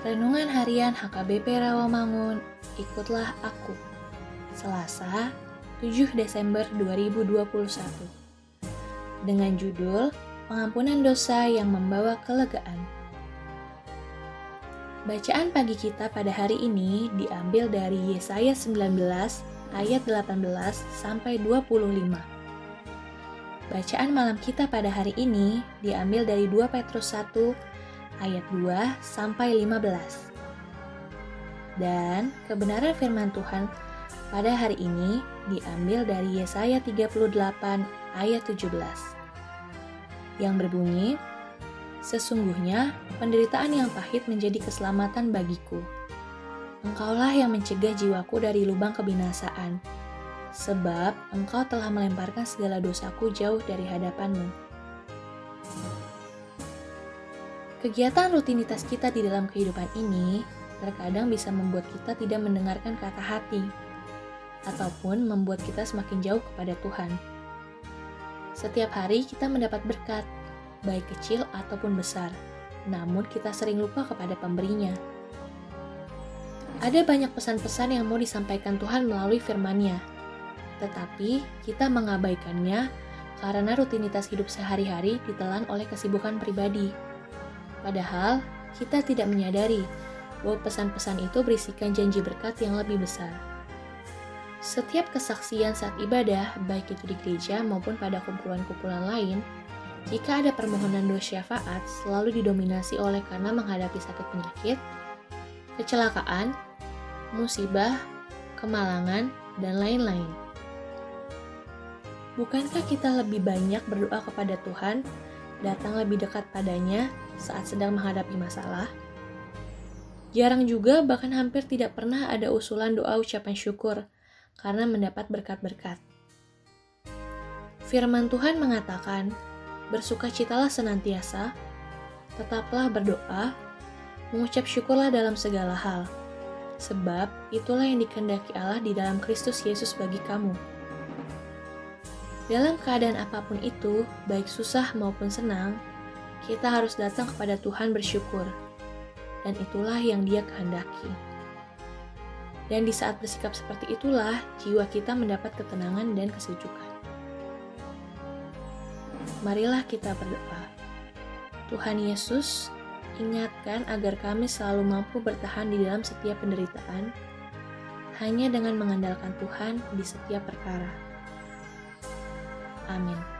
Renungan Harian HKBP Rawamangun, ikutlah aku. Selasa, 7 Desember 2021. Dengan judul Pengampunan Dosa yang Membawa Kelegaan. Bacaan pagi kita pada hari ini diambil dari Yesaya 19 ayat 18 sampai 25. Bacaan malam kita pada hari ini diambil dari 2 Petrus 1 ayat 2 sampai 15. Dan kebenaran firman Tuhan pada hari ini diambil dari Yesaya 38 ayat 17 yang berbunyi Sesungguhnya penderitaan yang pahit menjadi keselamatan bagiku. Engkaulah yang mencegah jiwaku dari lubang kebinasaan, sebab engkau telah melemparkan segala dosaku jauh dari hadapanmu. Kegiatan rutinitas kita di dalam kehidupan ini terkadang bisa membuat kita tidak mendengarkan kata hati, ataupun membuat kita semakin jauh kepada Tuhan. Setiap hari kita mendapat berkat, baik kecil ataupun besar, namun kita sering lupa kepada pemberinya. Ada banyak pesan-pesan yang mau disampaikan Tuhan melalui firman-Nya, tetapi kita mengabaikannya karena rutinitas hidup sehari-hari ditelan oleh kesibukan pribadi. Padahal, kita tidak menyadari bahwa pesan-pesan itu berisikan janji berkat yang lebih besar. Setiap kesaksian saat ibadah, baik itu di gereja maupun pada kumpulan-kumpulan lain, jika ada permohonan doa syafaat selalu didominasi oleh karena menghadapi sakit penyakit, kecelakaan, musibah, kemalangan, dan lain-lain. Bukankah kita lebih banyak berdoa kepada Tuhan datang lebih dekat padanya saat sedang menghadapi masalah. Jarang juga, bahkan hampir tidak pernah ada usulan doa ucapan syukur karena mendapat berkat-berkat. Firman Tuhan mengatakan, "Bersukacitalah senantiasa, tetaplah berdoa, mengucap syukurlah dalam segala hal, sebab itulah yang dikehendaki Allah di dalam Kristus Yesus bagi kamu." Dalam keadaan apa pun itu, baik susah maupun senang, kita harus datang kepada Tuhan bersyukur. Dan itulah yang dia kehendaki. Dan di saat bersikap seperti itulah, jiwa kita mendapat ketenangan dan kesejukan. Marilah kita berdoa. Tuhan Yesus, ingatkan agar kami selalu mampu bertahan di dalam setiap penderitaan, hanya dengan mengandalkan Tuhan di setiap perkara. Amin.